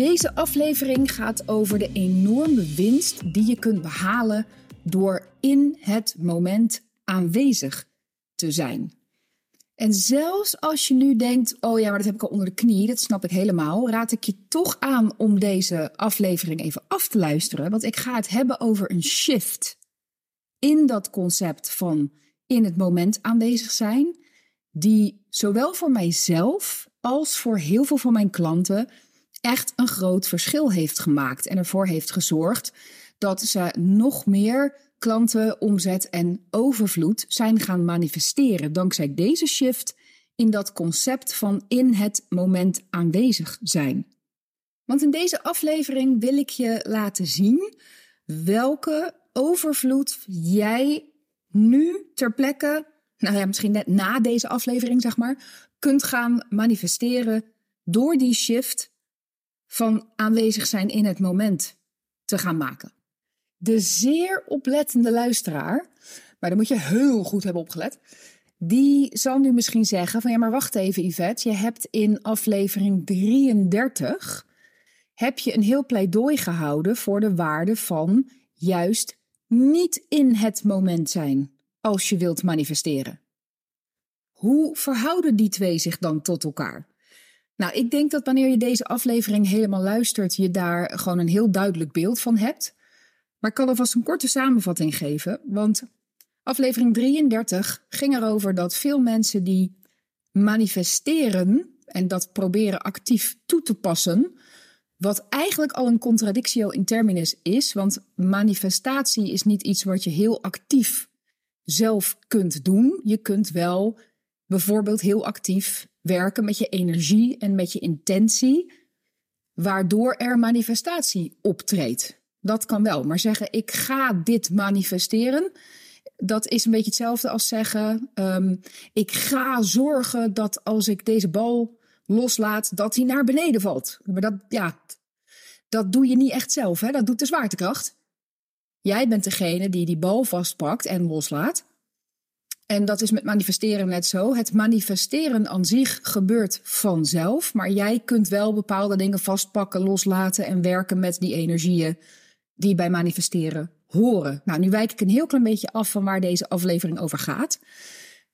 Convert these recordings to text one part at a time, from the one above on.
Deze aflevering gaat over de enorme winst die je kunt behalen door in het moment aanwezig te zijn. En zelfs als je nu denkt: oh ja, maar dat heb ik al onder de knie, dat snap ik helemaal, raad ik je toch aan om deze aflevering even af te luisteren. Want ik ga het hebben over een shift in dat concept van in het moment aanwezig zijn, die zowel voor mijzelf als voor heel veel van mijn klanten echt een groot verschil heeft gemaakt en ervoor heeft gezorgd dat ze nog meer klanten, omzet en overvloed zijn gaan manifesteren dankzij deze shift in dat concept van in het moment aanwezig zijn. Want in deze aflevering wil ik je laten zien welke overvloed jij nu ter plekke, nou ja, misschien net na deze aflevering, zeg maar, kunt gaan manifesteren door die shift van aanwezig zijn in het moment te gaan maken. De zeer oplettende luisteraar, maar dan moet je heel goed hebben opgelet, die zal nu misschien zeggen van ja, maar wacht even Yvette, je hebt in aflevering 33 heb je een heel pleidooi gehouden voor de waarde van juist niet in het moment zijn als je wilt manifesteren. Hoe verhouden die twee zich dan tot elkaar? Nou, ik denk dat wanneer je deze aflevering helemaal luistert, je daar gewoon een heel duidelijk beeld van hebt. Maar ik kan alvast een korte samenvatting geven, want aflevering 33 ging erover dat veel mensen die manifesteren en dat proberen actief toe te passen, wat eigenlijk al een contradictio in terminus is, want manifestatie is niet iets wat je heel actief zelf kunt doen. Je kunt wel bijvoorbeeld heel actief werken met je energie en met je intentie, waardoor er manifestatie optreedt. Dat kan wel, maar zeggen ik ga dit manifesteren, dat is een beetje hetzelfde als zeggen um, ik ga zorgen dat als ik deze bal loslaat, dat hij naar beneden valt. Maar dat, ja, dat doe je niet echt zelf, hè? dat doet de zwaartekracht. Jij bent degene die die bal vastpakt en loslaat. En dat is met manifesteren net zo. Het manifesteren aan zich gebeurt vanzelf, maar jij kunt wel bepaalde dingen vastpakken, loslaten en werken met die energieën die bij manifesteren horen. Nou, nu wijk ik een heel klein beetje af van waar deze aflevering over gaat.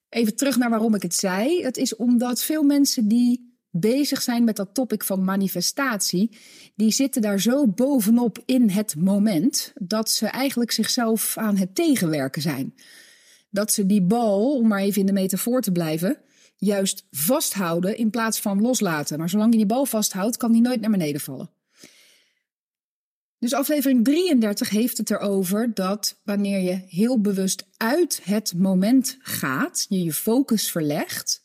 Even terug naar waarom ik het zei. Het is omdat veel mensen die bezig zijn met dat topic van manifestatie, die zitten daar zo bovenop in het moment dat ze eigenlijk zichzelf aan het tegenwerken zijn. Dat ze die bal, om maar even in de metafoor te blijven, juist vasthouden in plaats van loslaten. Maar zolang je die bal vasthoudt, kan die nooit naar beneden vallen. Dus aflevering 33 heeft het erover dat wanneer je heel bewust uit het moment gaat, je je focus verlegt,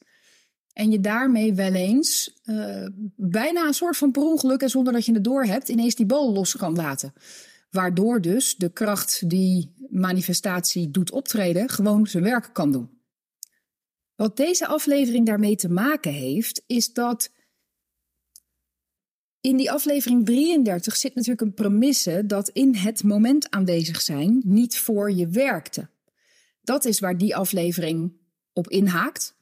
en je daarmee wel eens uh, bijna een soort van per ongeluk en zonder dat je het door hebt, ineens die bal los kan laten. Waardoor dus de kracht die manifestatie doet optreden, gewoon zijn werk kan doen. Wat deze aflevering daarmee te maken heeft, is dat in die aflevering 33 zit natuurlijk een premisse dat in het moment aanwezig zijn niet voor je werkte. Dat is waar die aflevering op inhaakt.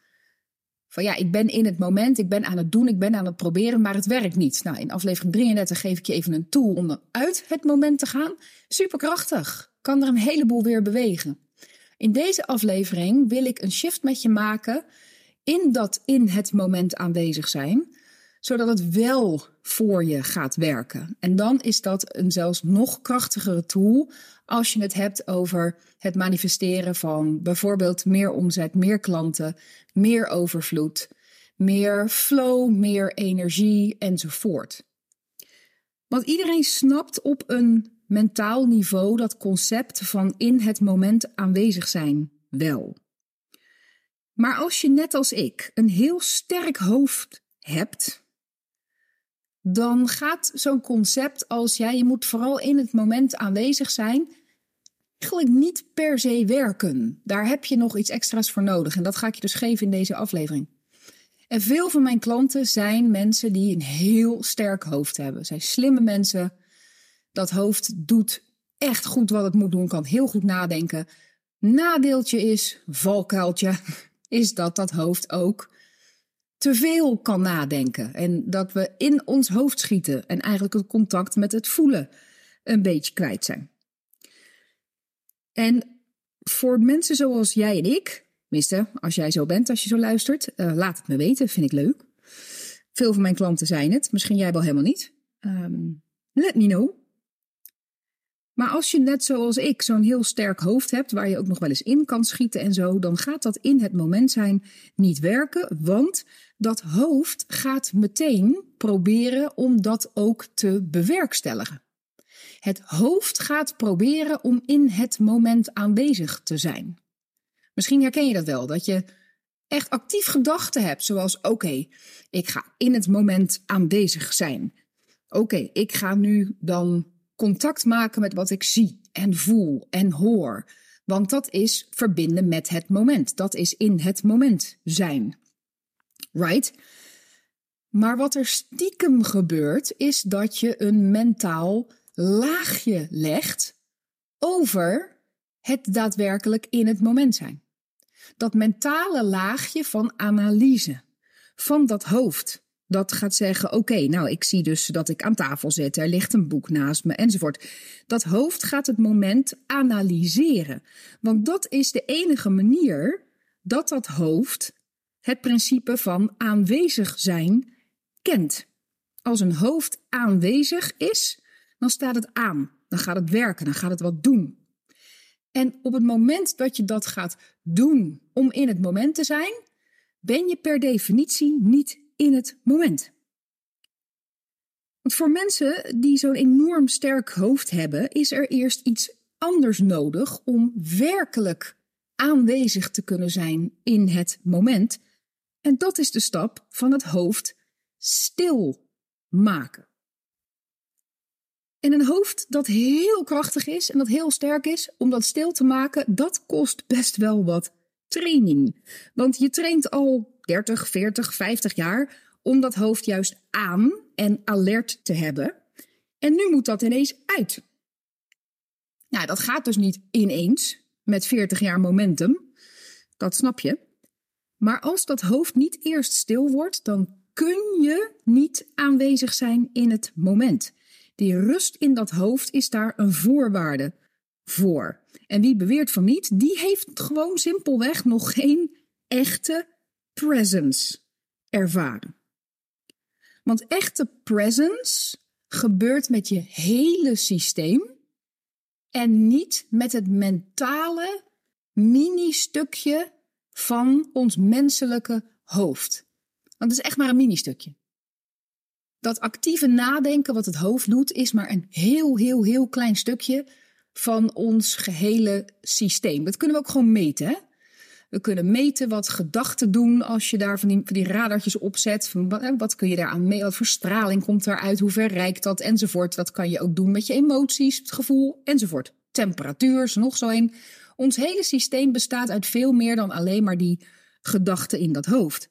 Van ja, ik ben in het moment, ik ben aan het doen, ik ben aan het proberen, maar het werkt niet. Nou, in aflevering 33 geef ik je even een tool om uit het moment te gaan. Superkrachtig. Kan er een heleboel weer bewegen. In deze aflevering wil ik een shift met je maken in dat in het moment aanwezig zijn, zodat het wel voor je gaat werken. En dan is dat een zelfs nog krachtigere tool als je het hebt over het manifesteren van bijvoorbeeld meer omzet, meer klanten, meer overvloed, meer flow, meer energie enzovoort. Want iedereen snapt op een mentaal niveau dat concept van in het moment aanwezig zijn wel. Maar als je net als ik een heel sterk hoofd hebt, dan gaat zo'n concept als jij, je moet vooral in het moment aanwezig zijn, eigenlijk niet per se werken. Daar heb je nog iets extra's voor nodig. En dat ga ik je dus geven in deze aflevering. En veel van mijn klanten zijn mensen die een heel sterk hoofd hebben. Zijn slimme mensen. Dat hoofd doet echt goed wat het moet doen, kan heel goed nadenken. Nadeeltje is, valkuiltje, is dat dat hoofd ook te veel kan nadenken en dat we in ons hoofd schieten en eigenlijk het contact met het voelen een beetje kwijt zijn. En voor mensen zoals jij en ik, tenminste, als jij zo bent, als je zo luistert, uh, laat het me weten, vind ik leuk. Veel van mijn klanten zijn het, misschien jij wel helemaal niet. Um, let me know. Maar als je net zoals ik zo'n heel sterk hoofd hebt, waar je ook nog wel eens in kan schieten en zo, dan gaat dat in het moment zijn niet werken, want dat hoofd gaat meteen proberen om dat ook te bewerkstelligen. Het hoofd gaat proberen om in het moment aanwezig te zijn. Misschien herken je dat wel, dat je echt actief gedachten hebt, zoals oké, ik ga in het moment aanwezig zijn. Oké, ik ga nu dan contact maken met wat ik zie en voel en hoor. Want dat is verbinden met het moment. Dat is in het moment zijn. Right? Maar wat er stiekem gebeurt, is dat je een mentaal laagje legt over het daadwerkelijk in het moment zijn. Dat mentale laagje van analyse, van dat hoofd, dat gaat zeggen: Oké, nou, ik zie dus dat ik aan tafel zit, er ligt een boek naast me, enzovoort. Dat hoofd gaat het moment analyseren. Want dat is de enige manier dat dat hoofd het principe van aanwezig zijn kent. Als een hoofd aanwezig is, dan staat het aan. Dan gaat het werken, dan gaat het wat doen. En op het moment dat je dat gaat doen om in het moment te zijn, ben je per definitie niet in het moment. Want voor mensen die zo'n enorm sterk hoofd hebben, is er eerst iets anders nodig om werkelijk aanwezig te kunnen zijn in het moment. En dat is de stap van het hoofd stil maken. En een hoofd dat heel krachtig is en dat heel sterk is, om dat stil te maken, dat kost best wel wat training. Want je traint al 30, 40, 50 jaar om dat hoofd juist aan en alert te hebben. En nu moet dat ineens uit. Nou, dat gaat dus niet ineens met 40 jaar momentum. Dat snap je. Maar als dat hoofd niet eerst stil wordt, dan kun je niet aanwezig zijn in het moment. Die rust in dat hoofd is daar een voorwaarde voor. En wie beweert van niet, die heeft gewoon simpelweg nog geen echte presence ervaren. Want echte presence gebeurt met je hele systeem en niet met het mentale mini-stukje van ons menselijke hoofd. Want het is echt maar een mini-stukje. Dat actieve nadenken wat het hoofd doet, is maar een heel, heel, heel klein stukje van ons gehele systeem. Dat kunnen we ook gewoon meten. Hè? We kunnen meten wat gedachten doen als je daar van die, van radartjes opzet. Van wat, wat kun je daaraan mee? Wat voor straling komt daaruit? Hoe ver reikt dat? Enzovoort. Dat kan je ook doen met je emoties, het gevoel enzovoort. Temperatuur nog zo een. Ons hele systeem bestaat uit veel meer dan alleen maar die gedachten in dat hoofd.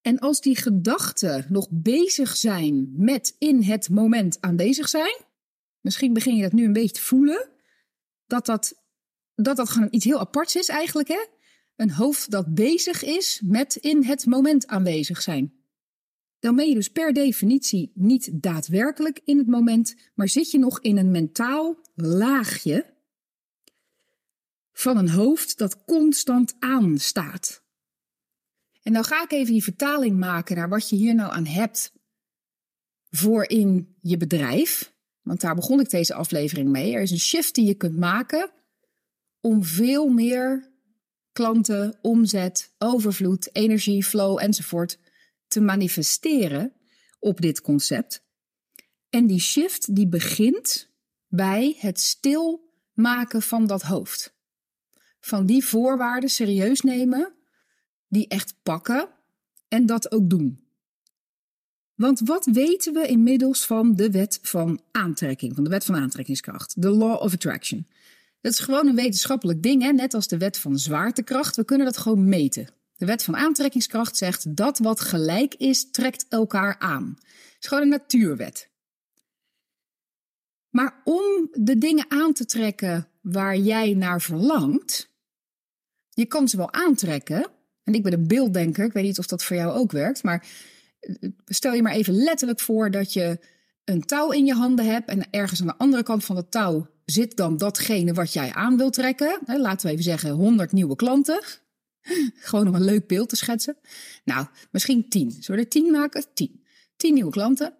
En als die gedachten nog bezig zijn met in het moment aanwezig zijn, misschien begin je dat nu een beetje te voelen, dat dat, dat, dat gewoon iets heel aparts is eigenlijk. Hè? Een hoofd dat bezig is met in het moment aanwezig zijn. Dan ben je dus per definitie niet daadwerkelijk in het moment, maar zit je nog in een mentaal laagje van een hoofd dat constant aanstaat. En nou ga ik even die vertaling maken naar wat je hier nou aan hebt voor in je bedrijf. Want daar begon ik deze aflevering mee. Er is een shift die je kunt maken om veel meer klanten, omzet, overvloed, energie, flow enzovoort te manifesteren op dit concept. En die shift die begint bij het stilmaken van dat hoofd. Van die voorwaarden serieus nemen die echt pakken en dat ook doen. Want wat weten we inmiddels van de wet van aantrekking, van de wet van aantrekkingskracht, de law of attraction? Dat is gewoon een wetenschappelijk ding, hè? net als de wet van zwaartekracht. We kunnen dat gewoon meten. De wet van aantrekkingskracht zegt dat wat gelijk is, trekt elkaar aan. Het is gewoon een natuurwet. Maar om de dingen aan te trekken waar jij naar verlangt, je kan ze wel aantrekken, En ik ben een beelddenker, ik weet niet of dat voor jou ook werkt, maar eh, stel je maar even letterlijk voor dat je een touw in je handen hebt en ergens aan de andere kant van het touw zit dan datgene wat jij aan wilt trekken. Laten we even zeggen 100 nieuwe klanten. Gewoon om een leuk beeld te schetsen. Nou, misschien 10. Zullen we er 10 maken? 10. 10 nieuwe klanten.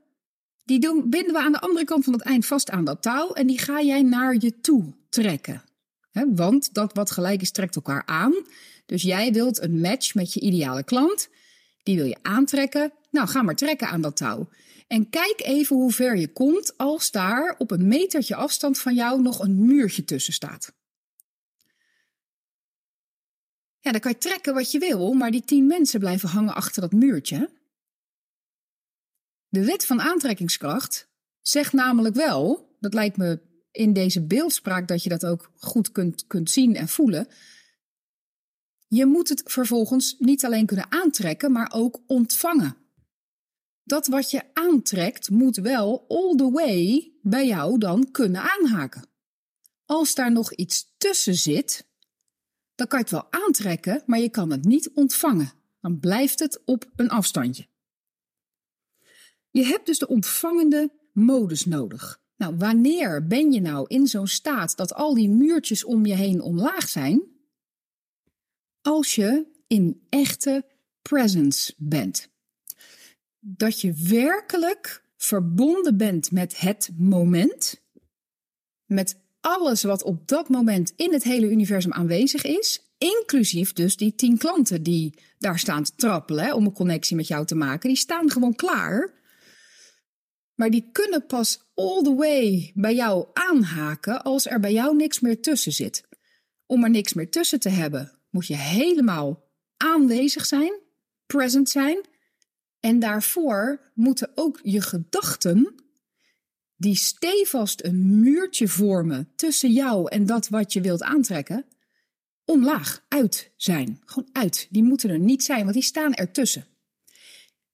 Die doen, binden we aan de andere kant van het eind vast aan dat touw en die ga jij naar je toe trekken. want dat wat gelijk is, trekt elkaar aan. Dus jij wilt een match met je ideale klant. Die wil je aantrekken. Nou, ga maar trekken aan dat touw. En kijk even hoe ver je komt als daar op een metertje afstand van jou nog een muurtje tussen staat. Ja, dan kan je trekken wat je wil, maar die tien mensen blijven hangen achter dat muurtje. De wet van aantrekkingskracht zegt namelijk wel, dat lijkt me in deze beeldspraak dat je dat ook goed kunt, kunt zien en voelen. Je moet het vervolgens niet alleen kunnen aantrekken, maar ook ontvangen. Dat wat je aantrekt moet wel all the way bij jou dan kunnen aanhaken. Als daar nog iets tussen zit, dan kan je het wel aantrekken, maar je kan het niet ontvangen. Dan blijft het op een afstandje. Je hebt dus de ontvangende modus nodig. Nou, wanneer ben je nou in zo'n staat dat al die muurtjes om je heen omlaag zijn? Als je in echte presence bent. Dat je werkelijk verbonden bent met het moment, met alles wat op dat moment in het hele universum aanwezig is, inclusief dus die tien klanten die daar staan te trappelen om een connectie met jou te maken, die staan gewoon klaar. Maar die kunnen pas all the way bij jou aanhaken als er bij jou niks meer tussen zit. Om er niks meer tussen te hebben, moet je helemaal aanwezig zijn, present zijn. En daarvoor moeten ook je gedachten die stevast een muurtje vormen tussen jou en dat wat je wilt aantrekken, omlaag, uit zijn. Gewoon uit. Die moeten er niet zijn, want die staan ertussen.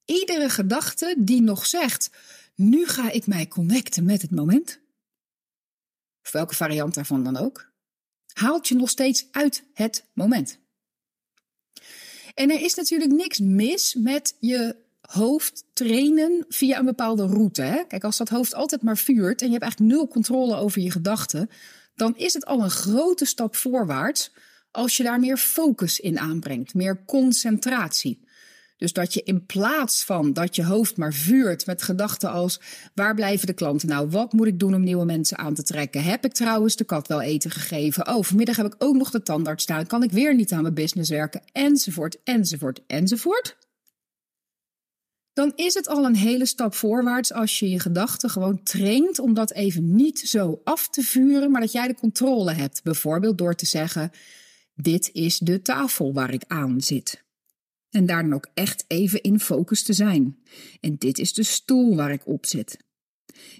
Iedere gedachte die nog zegt: Nu ga ik mij connecten met het moment, of welke variant daarvan dan ook, haalt je nog steeds uit het moment. En er is natuurlijk niks mis met je hoofd trainen via een bepaalde route. Hè? Kijk, als dat hoofd altijd maar vuurt en je hebt eigenlijk nul controle over je gedachten, dan is het al een grote stap voorwaarts als je daar meer focus in aanbrengt, meer concentratie. Dus dat je in plaats van dat je hoofd maar vuurt met gedachten als: waar blijven de klanten nou? Wat moet ik doen om nieuwe mensen aan te trekken? Heb ik trouwens de kat wel eten gegeven? Oh, vanmiddag heb ik ook nog de tandarts staan. Kan ik weer niet aan mijn business werken? Enzovoort, enzovoort, enzovoort dan is het al een hele stap voorwaarts als je je gedachten gewoon traint om dat even niet zo af te vuren, maar dat jij de controle hebt. Bijvoorbeeld door te zeggen: Dit is de tafel waar ik aan zit. En daar dan ook echt even in focus te zijn. En dit is de stoel waar ik op zit.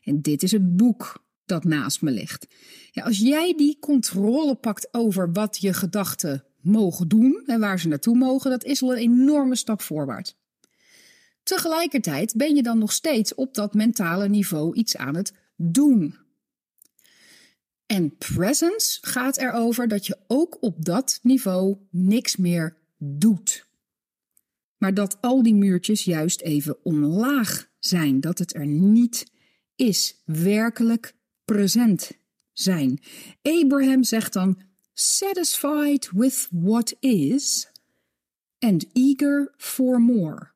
En dit is het boek dat naast me ligt. Ja, als jij die controle pakt over wat je gedachten mogen doen en waar ze naartoe mogen, dat is al een enorme stap voorwaarts. Tegelijkertijd ben je dan nog steeds op dat mentale niveau iets aan het doen. En presence gaat erover dat je ook op dat niveau niks meer doet. Maar dat al die muurtjes juist even omlaag zijn, dat het er niet is, werkelijk present zijn. Abraham zegt dan: satisfied with what is and eager for more.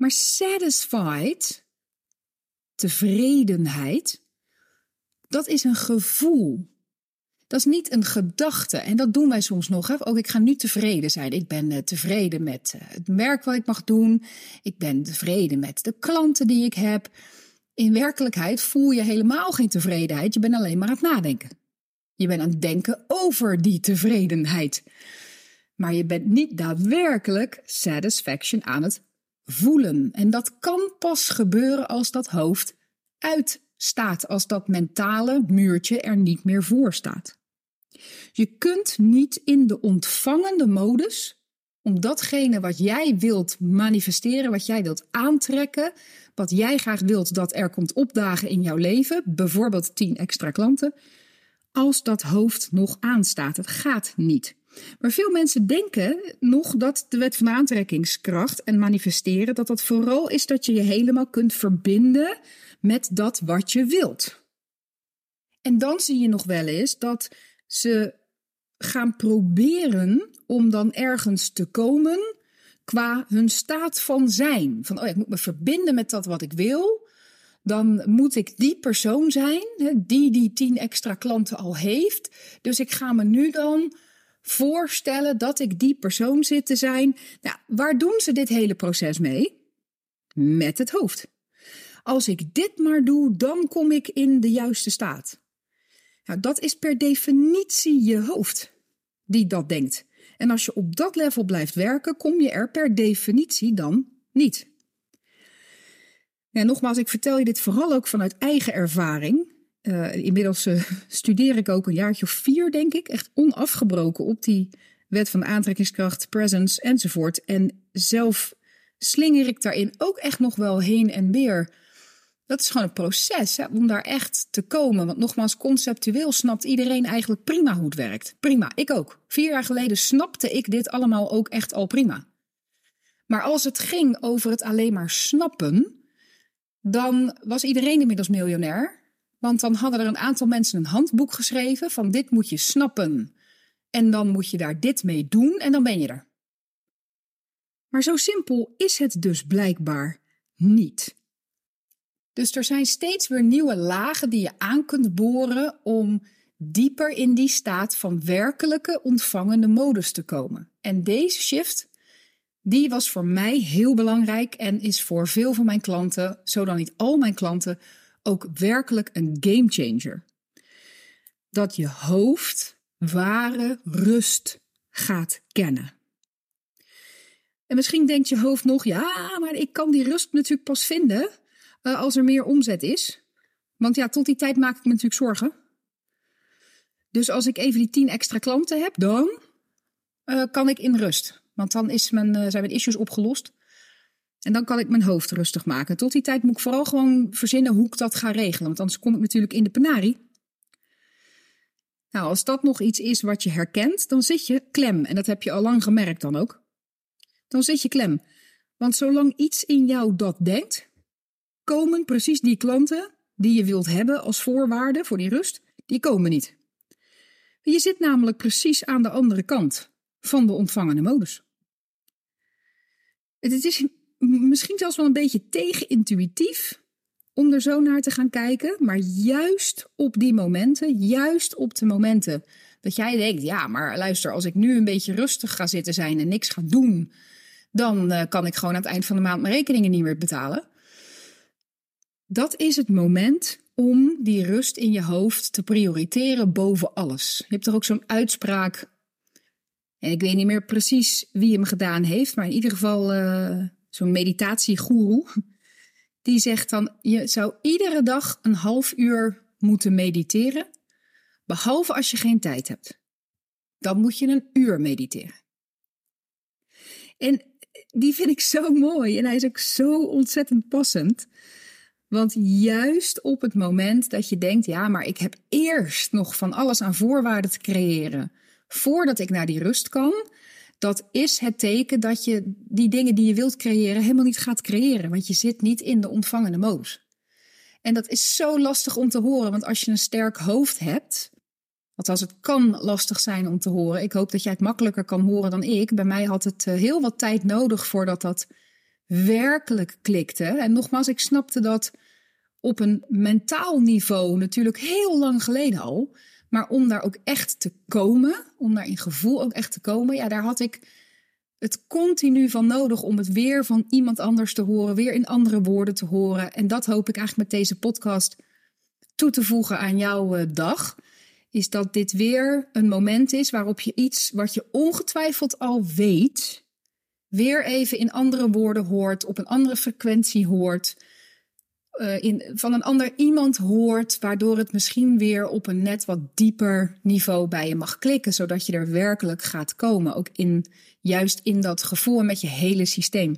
Maar satisfied, tevredenheid, dat is een gevoel. Dat is niet een gedachte. En dat doen wij soms nog. Hè? Ook ik ga nu tevreden zijn. Ik ben uh, tevreden met uh, het werk wat ik mag doen. Ik ben tevreden met de klanten die ik heb. In werkelijkheid voel je helemaal geen tevredenheid. Je bent alleen maar aan het nadenken. Je bent aan het denken over die tevredenheid. Maar je bent niet daadwerkelijk satisfaction aan het voelen. En dat kan pas gebeuren als dat hoofd uitstaat, als dat mentale muurtje er niet meer voor staat. Je kunt niet in de ontvangende modus om datgene wat jij wilt manifesteren, wat jij wilt aantrekken, wat jij graag wilt dat er komt opdagen in jouw leven, bijvoorbeeld 10 extra klanten, als dat hoofd nog aanstaat. Het gaat niet. Maar veel mensen denken nog dat de wet van aantrekkingskracht en manifesteren, dat dat vooral is dat je je helemaal kunt verbinden met dat wat je wilt. En dan zie je nog wel eens dat ze gaan proberen om dan ergens te komen qua hun staat van zijn. Van, oh ik moet me verbinden met dat wat ik wil. Dan moet ik die persoon zijn, die die tien extra klanten al heeft. Dus ik ga me nu dan voorstellen dat ik die persoon zit te zijn. Nou, waar doen ze dit hele proces mee? Met het hoofd. Als ik dit maar doe, dan kom ik in de juiste staat. Nou, dat is per definitie je hoofd die dat denkt. En als je op dat level blijft werken, kom je er per definitie dan niet. Nogmaals, ik vertel je dit vooral ook vanuit eigen ervaring. Uh, inmiddels uh, studeer ik ook een jaartje of vier, denk ik, echt onafgebroken op die wet van aantrekkingskracht, presence enzovoort. En zelf slinger ik daarin ook echt nog wel heen en weer. Dat is gewoon een proces hè, om daar echt te komen. Want nogmaals, conceptueel snapt iedereen eigenlijk prima hoe het werkt. Prima, ik ook. Vier jaar geleden snapte ik dit allemaal ook echt al prima. Maar als het ging over het alleen maar snappen, dan was iedereen inmiddels miljonair. Want dan hadden er een aantal mensen een handboek geschreven van dit moet je snappen. En dan moet je daar dit mee doen en dan ben je er. Maar zo simpel is het dus blijkbaar niet. Dus er zijn steeds weer nieuwe lagen die je aan kunt boren om dieper in die staat van werkelijke ontvangende modus te komen. En deze shift, die was voor mij heel belangrijk en is voor veel van mijn klanten, zo dan niet al mijn klanten, ook werkelijk een gamechanger. Dat je hoofd ware rust gaat kennen. En misschien denkt je hoofd nog, ja, maar ik kan die rust natuurlijk pas vinden uh, als er meer omzet is. Want ja, tot die tijd maak ik me natuurlijk zorgen. Dus als ik even die 10 extra klanten heb, dan uh, kan ik in rust. Want dan is mijn, uh, zijn mijn issues opgelost. En dan kan ik mijn hoofd rustig maken. Tot die tijd moet ik vooral gewoon verzinnen hoe ik dat ga regelen. Want anders kom ik natuurlijk in de penarie. Nou, als dat nog iets is wat je herkent, dan zit je klem. En dat heb je al lang gemerkt dan ook. Dan zit je klem. Want zolang iets in jou dat denkt, komen precies die klanten die je wilt hebben als voorwaarde voor die rust, die komen niet. Je zit namelijk precies aan de andere kant van de ontvangende modus. Het is misschien zelfs wel een beetje tegenintuïtief om er zo naar te gaan kijken, maar juist op die momenten, juist op de momenten dat jij denkt, ja, maar luister, als ik nu een beetje rustig ga zitten zijn en niks ga doen, dan uh, kan ik gewoon aan het eind van de maand mijn rekeningen niet meer betalen. Dat is het moment om die rust in je hoofd te prioriteren boven alles. Je hebt er ook zo'n uitspraak. En ik weet niet meer precies wie hem gedaan heeft, maar in ieder geval uh, zo'n meditatiegoeroe. Die zegt dan: je zou iedere dag een half uur moeten mediteren, behalve als je geen tijd hebt. Dan moet je een uur mediteren. En die vind ik zo mooi en hij is ook zo ontzettend passend. Want juist op het moment dat je denkt, ja, maar ik heb eerst nog van alles aan voorwaarden te creëren voordat ik naar die rust kan, dat is het teken dat je die dingen die je wilt creëren helemaal niet gaat creëren, want je zit niet in de ontvangende modus. En dat is zo lastig om te horen, want als je een sterk hoofd hebt, althans het kan lastig zijn om te horen. Ik hoop dat jij het makkelijker kan horen dan ik. Bij mij had het eh, heel wat tijd nodig voordat dat werkelijk klikte. En nogmaals, ik snapte dat op een mentaal niveau natuurlijk heel lang geleden al. Maar om daar ook echt te komen, om daar in gevoel ook echt te komen, ja, daar had ik het continu van nodig om het weer van iemand anders te horen, weer in andere woorden te horen. En dat hoop ik eigenlijk met deze podcast toe te voegen aan jouw eh, dag. Is dat dit weer een moment is waarop je iets wat je ongetwijfeld al weet, weer even in andere woorden hoort, op een andere frequentie hoort, uh, in, van een ander iemand hoort, waardoor het misschien weer op een net wat dieper niveau bij je mag klikken, zodat je er werkelijk gaat komen, ook in, juist in dat gevoel met je hele systeem.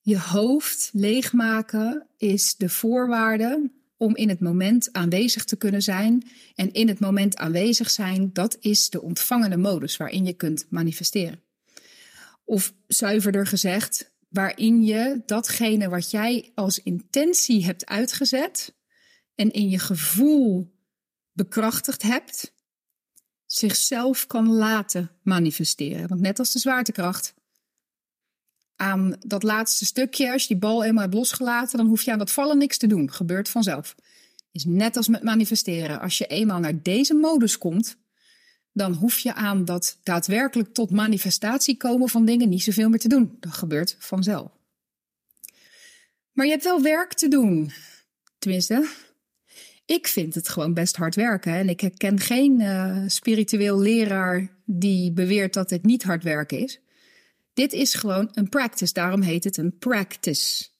Je hoofd leegmaken is de voorwaarde om in het moment aanwezig te kunnen zijn. En in het moment aanwezig zijn, dat is de ontvangende modus waarin je kunt manifesteren. Of zuiverder gezegd, waarin je datgene wat jij als intentie hebt uitgezet en in je gevoel bekrachtigd hebt, zichzelf kan laten manifesteren. Want net als de zwaartekracht, aan dat laatste stukje, als je die bal eenmaal hebt losgelaten, dan hoef je aan dat vallen niks te doen. Gebeurt vanzelf. Is net als met manifesteren. Als je eenmaal naar deze modus komt, dan hoef je aan dat daadwerkelijk tot manifestatie komen van dingen niet zoveel meer te doen. Dat gebeurt vanzelf. Maar je hebt wel werk te doen. Tenminste, ik vind het gewoon best hard werken. En ik ken geen uh, spiritueel leraar die beweert dat het niet hard werken is. Dit is gewoon een practice, daarom heet het een practice.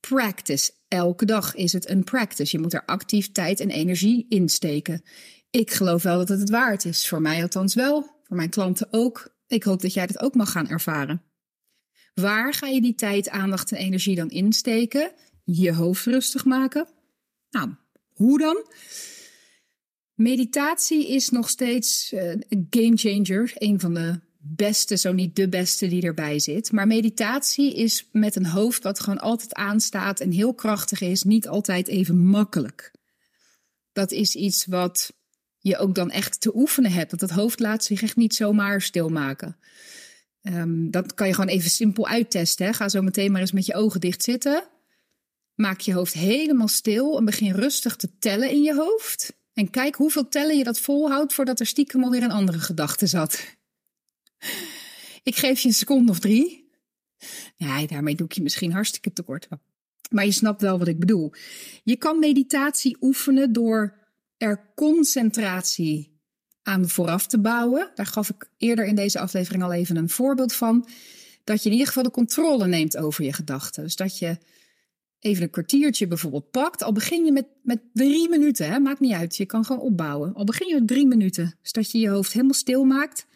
Practice. Elke dag is het een practice. Je moet er actief tijd en energie in steken. Ik geloof wel dat het het waard is. Voor mij althans wel. Voor mijn klanten ook. Ik hoop dat jij dat ook mag gaan ervaren. Waar ga je die tijd, aandacht en energie dan insteken? Je hoofd rustig maken. Nou, hoe dan? Meditatie is nog steeds uh, een game changer. Een van de beste, zo niet de beste die erbij zit. Maar meditatie is met een hoofd wat gewoon altijd aanstaat en heel krachtig is, niet altijd even makkelijk. Dat is iets wat je ook dan echt te oefenen hebt. Want het hoofd laat zich echt niet zomaar stilmaken. Um, dat kan je gewoon even simpel uittesten. Hè. Ga zo meteen maar eens met je ogen dicht zitten. Maak je hoofd helemaal stil en begin rustig te tellen in je hoofd. En kijk hoeveel tellen je dat volhoudt voordat er stiekem alweer een andere gedachte zat. Ik geef je een seconde of drie. Ja, daarmee doe ik je misschien hartstikke tekort. Maar je snapt wel wat ik bedoel. Je kan meditatie oefenen door er concentratie aan vooraf te bouwen. Daar gaf ik eerder in deze aflevering al even een voorbeeld van. Dat je in ieder geval de controle neemt over je gedachten. Dus dat je even een kwartiertje bijvoorbeeld pakt. Al begin je met, met drie minuten, hè? maakt niet uit. Je kan gewoon opbouwen. Al begin je met drie minuten. Dus dat je je hoofd helemaal stil maakt.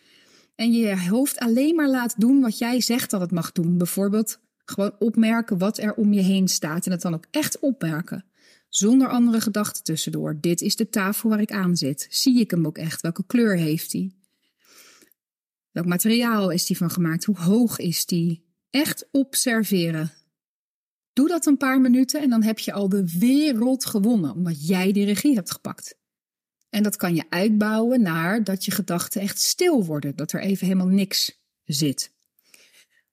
En je hoofd alleen maar laat doen wat jij zegt dat het mag doen. Bijvoorbeeld gewoon opmerken wat er om je heen staat. En het dan ook echt opmerken. Zonder andere gedachten tussendoor. Dit is de tafel waar ik aan zit. Zie ik hem ook echt? Welke kleur heeft hij? Welk materiaal is die van gemaakt? Hoe hoog is die? Echt observeren. Doe dat een paar minuten en dan heb je al de wereld gewonnen, omdat jij die regie hebt gepakt. En dat kan je uitbouwen naar dat je gedachten echt stil worden, dat er even helemaal niks zit.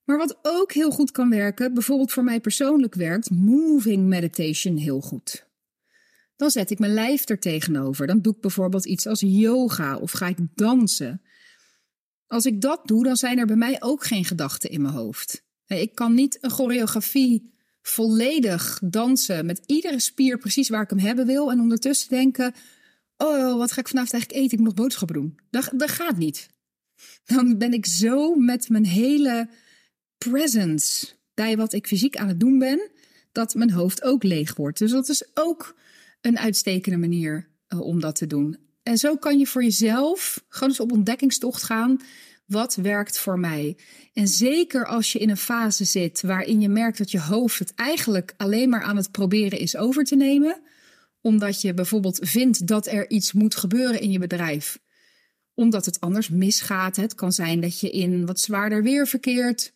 Maar wat ook heel goed kan werken, bijvoorbeeld voor mij persoonlijk werkt moving meditation heel goed. Dan zet ik mijn lijf er tegenover. Dan doe ik bijvoorbeeld iets als yoga of ga ik dansen. Als ik dat doe, dan zijn er bij mij ook geen gedachten in mijn hoofd. Ik kan niet een choreografie volledig dansen met iedere spier precies waar ik hem hebben wil en ondertussen denken: oh, wat ga ik vanavond eigenlijk eten? Ik moet boodschappen doen. Dat, dat gaat niet. Dan ben ik zo met mijn hele presence bij wat ik fysiek aan het doen ben, dat mijn hoofd ook leeg wordt. Dus dat is ook een uitstekende manier uh, om dat te doen. En zo kan je voor jezelf gewoon eens op ontdekkingstocht gaan. Wat werkt voor mij? En zeker als je in een fase zit waarin je merkt dat je hoofd het eigenlijk alleen maar aan het proberen is over te nemen, omdat je bijvoorbeeld vindt dat er iets moet gebeuren in je bedrijf, omdat het anders misgaat. Het kan zijn dat je in wat zwaarder weer verkeert.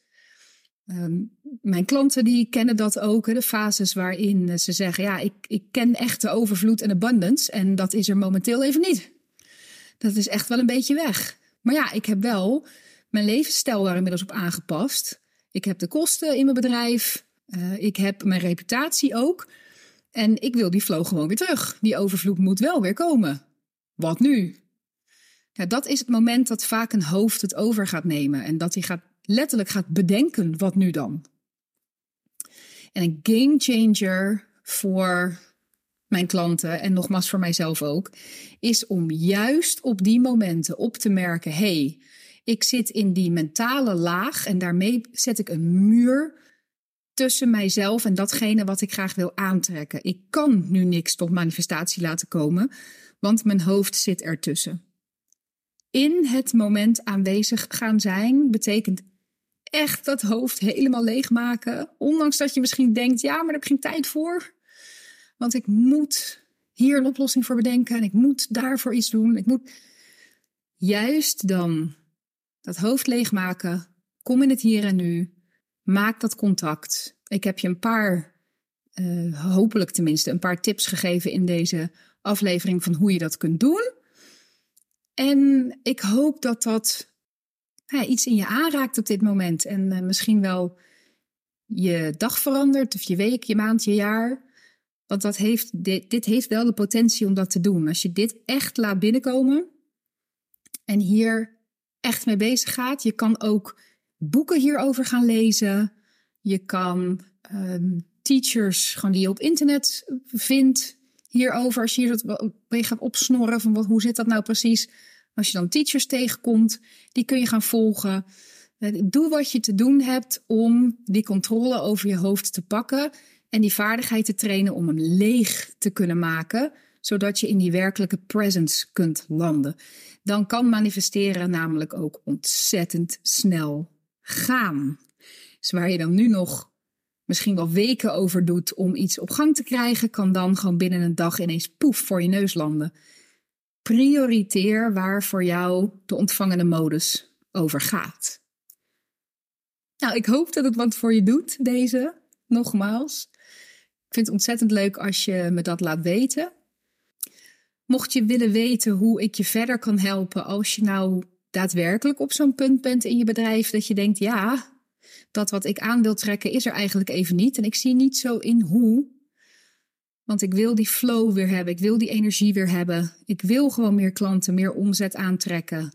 Ehm, mijn klanten die kennen dat ook, de fases waarin ze zeggen: Ja, ik, ik ken echte overvloed en abundance en dat is er momenteel even niet. Dat is echt wel een beetje weg. Maar ja, ik heb wel mijn levensstijl daar inmiddels op aangepast. Ik heb de kosten in mijn bedrijf. Uh, ik heb mijn reputatie ook. En ik wil die flow gewoon weer terug. Die overvloed moet wel weer komen. Wat nu? Ja, dat is het moment dat vaak een hoofd het over gaat nemen. En dat hij gaat, letterlijk gaat bedenken: wat nu dan? En een game changer voor mijn klanten en nogmaals voor mijzelf ook, is om juist op die momenten op te merken: hey, ik zit in die mentale laag en daarmee zet ik een muur tussen mijzelf en datgene wat ik graag wil aantrekken. Ik kan nu niks tot manifestatie laten komen, want mijn hoofd zit ertussen. In het moment aanwezig gaan zijn betekent echt dat hoofd helemaal leegmaken, ondanks dat je misschien denkt: ja, maar daar heb geen tijd voor. want ik moet hier een oplossing voor bedenken en ik moet daarvoor iets doen. Ik moet juist dan dat hoofd leegmaken. Kom in het hier en nu. Maak dat contact. Ik heb je een paar, uh, hopelijk tenminste, een paar tips gegeven in deze aflevering van hoe je dat kunt doen. En ik hoop dat dat ja, iets in je aanraakt op dit moment. En uh, misschien wel je dag verandert, of je week, je maand, je jaar. Want dat heeft, dit, heeft wel de potentie om dat te doen. Als je dit echt laat binnenkomen en hier echt mee bezig gaat. Je kan ook boeken hierover gaan lezen. Je kan um, teachers gewoon die je op internet vindt hierover. Als je hier mee gaat opsnorren van wat, hoe zit dat nou precies. Als je dan teachers tegenkomt, die kun je gaan volgen. Eh, doe wat je te doen hebt om die controle over je hoofd te pakken en die vaardigheid te trainen om hem leeg te kunnen maken, zodat je in die werkelijke presence kunt landen. Dan kan manifesteren namelijk ook ontzettend snel gaan. Dus waar je dan nu nog misschien wel weken over doet om iets op gang te krijgen, kan dan gewoon binnen een dag ineens poef voor je neus landen. Prioriteer waar voor jou de ontvangende modus over gaat. Nou, ik hoop dat het wat voor je doet, deze. Nogmaals. Ik vind het ontzettend leuk als je me dat laat weten. Mocht je willen weten hoe ik je verder kan helpen als je nou daadwerkelijk op zo'n punt bent in je bedrijf dat je denkt, ja, dat wat ik aan wil trekken is er eigenlijk even niet. En ik zie niet zo in hoe. Want ik wil die flow weer hebben. Ik wil die energie weer hebben. Ik wil gewoon meer klanten, meer omzet aantrekken.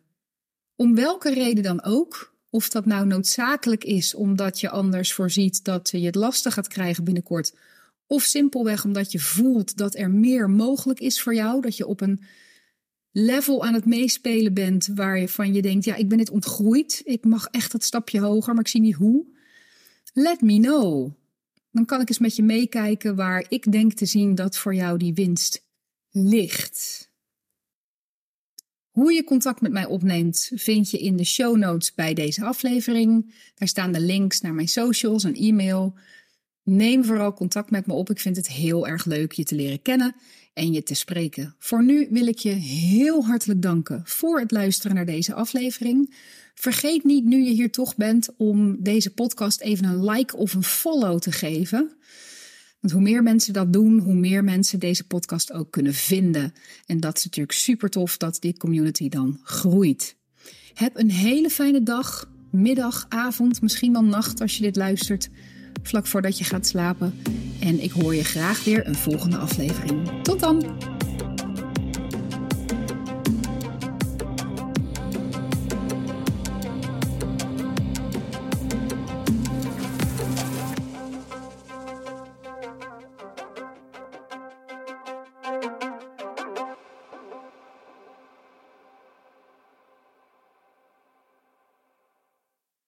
Om welke reden dan ook. Of dat nou noodzakelijk is omdat je anders voorziet dat je het lastig gaat krijgen binnenkort. Of simpelweg omdat je voelt dat er meer mogelijk is voor jou. Dat je op een level aan het meespelen bent waar je denkt: ja, ik ben dit ontgroeid. Ik mag echt dat stapje hoger, maar ik zie niet hoe. Let me know. Dan kan ik eens met je meekijken waar ik denk te zien dat voor jou die winst ligt. Hoe je contact met mij opneemt, vind je in de show notes bij deze aflevering. Daar staan de links naar mijn socials en e-mail. Neem vooral contact met me op. Ik vind het heel erg leuk je te leren kennen en je te spreken. Voor nu wil ik je heel hartelijk danken voor het luisteren naar deze aflevering. Vergeet niet, nu je hier toch bent, om deze podcast even een like of een follow te geven. Want hoe meer mensen dat doen, hoe meer mensen deze podcast ook kunnen vinden. En dat is natuurlijk super tof dat die community dan groeit. Heb een hele fijne dag, middag, avond, misschien wel nacht als je dit luistert, vlak voordat je gaat slapen. En ik hoor je graag weer een volgende aflevering. Tot dan!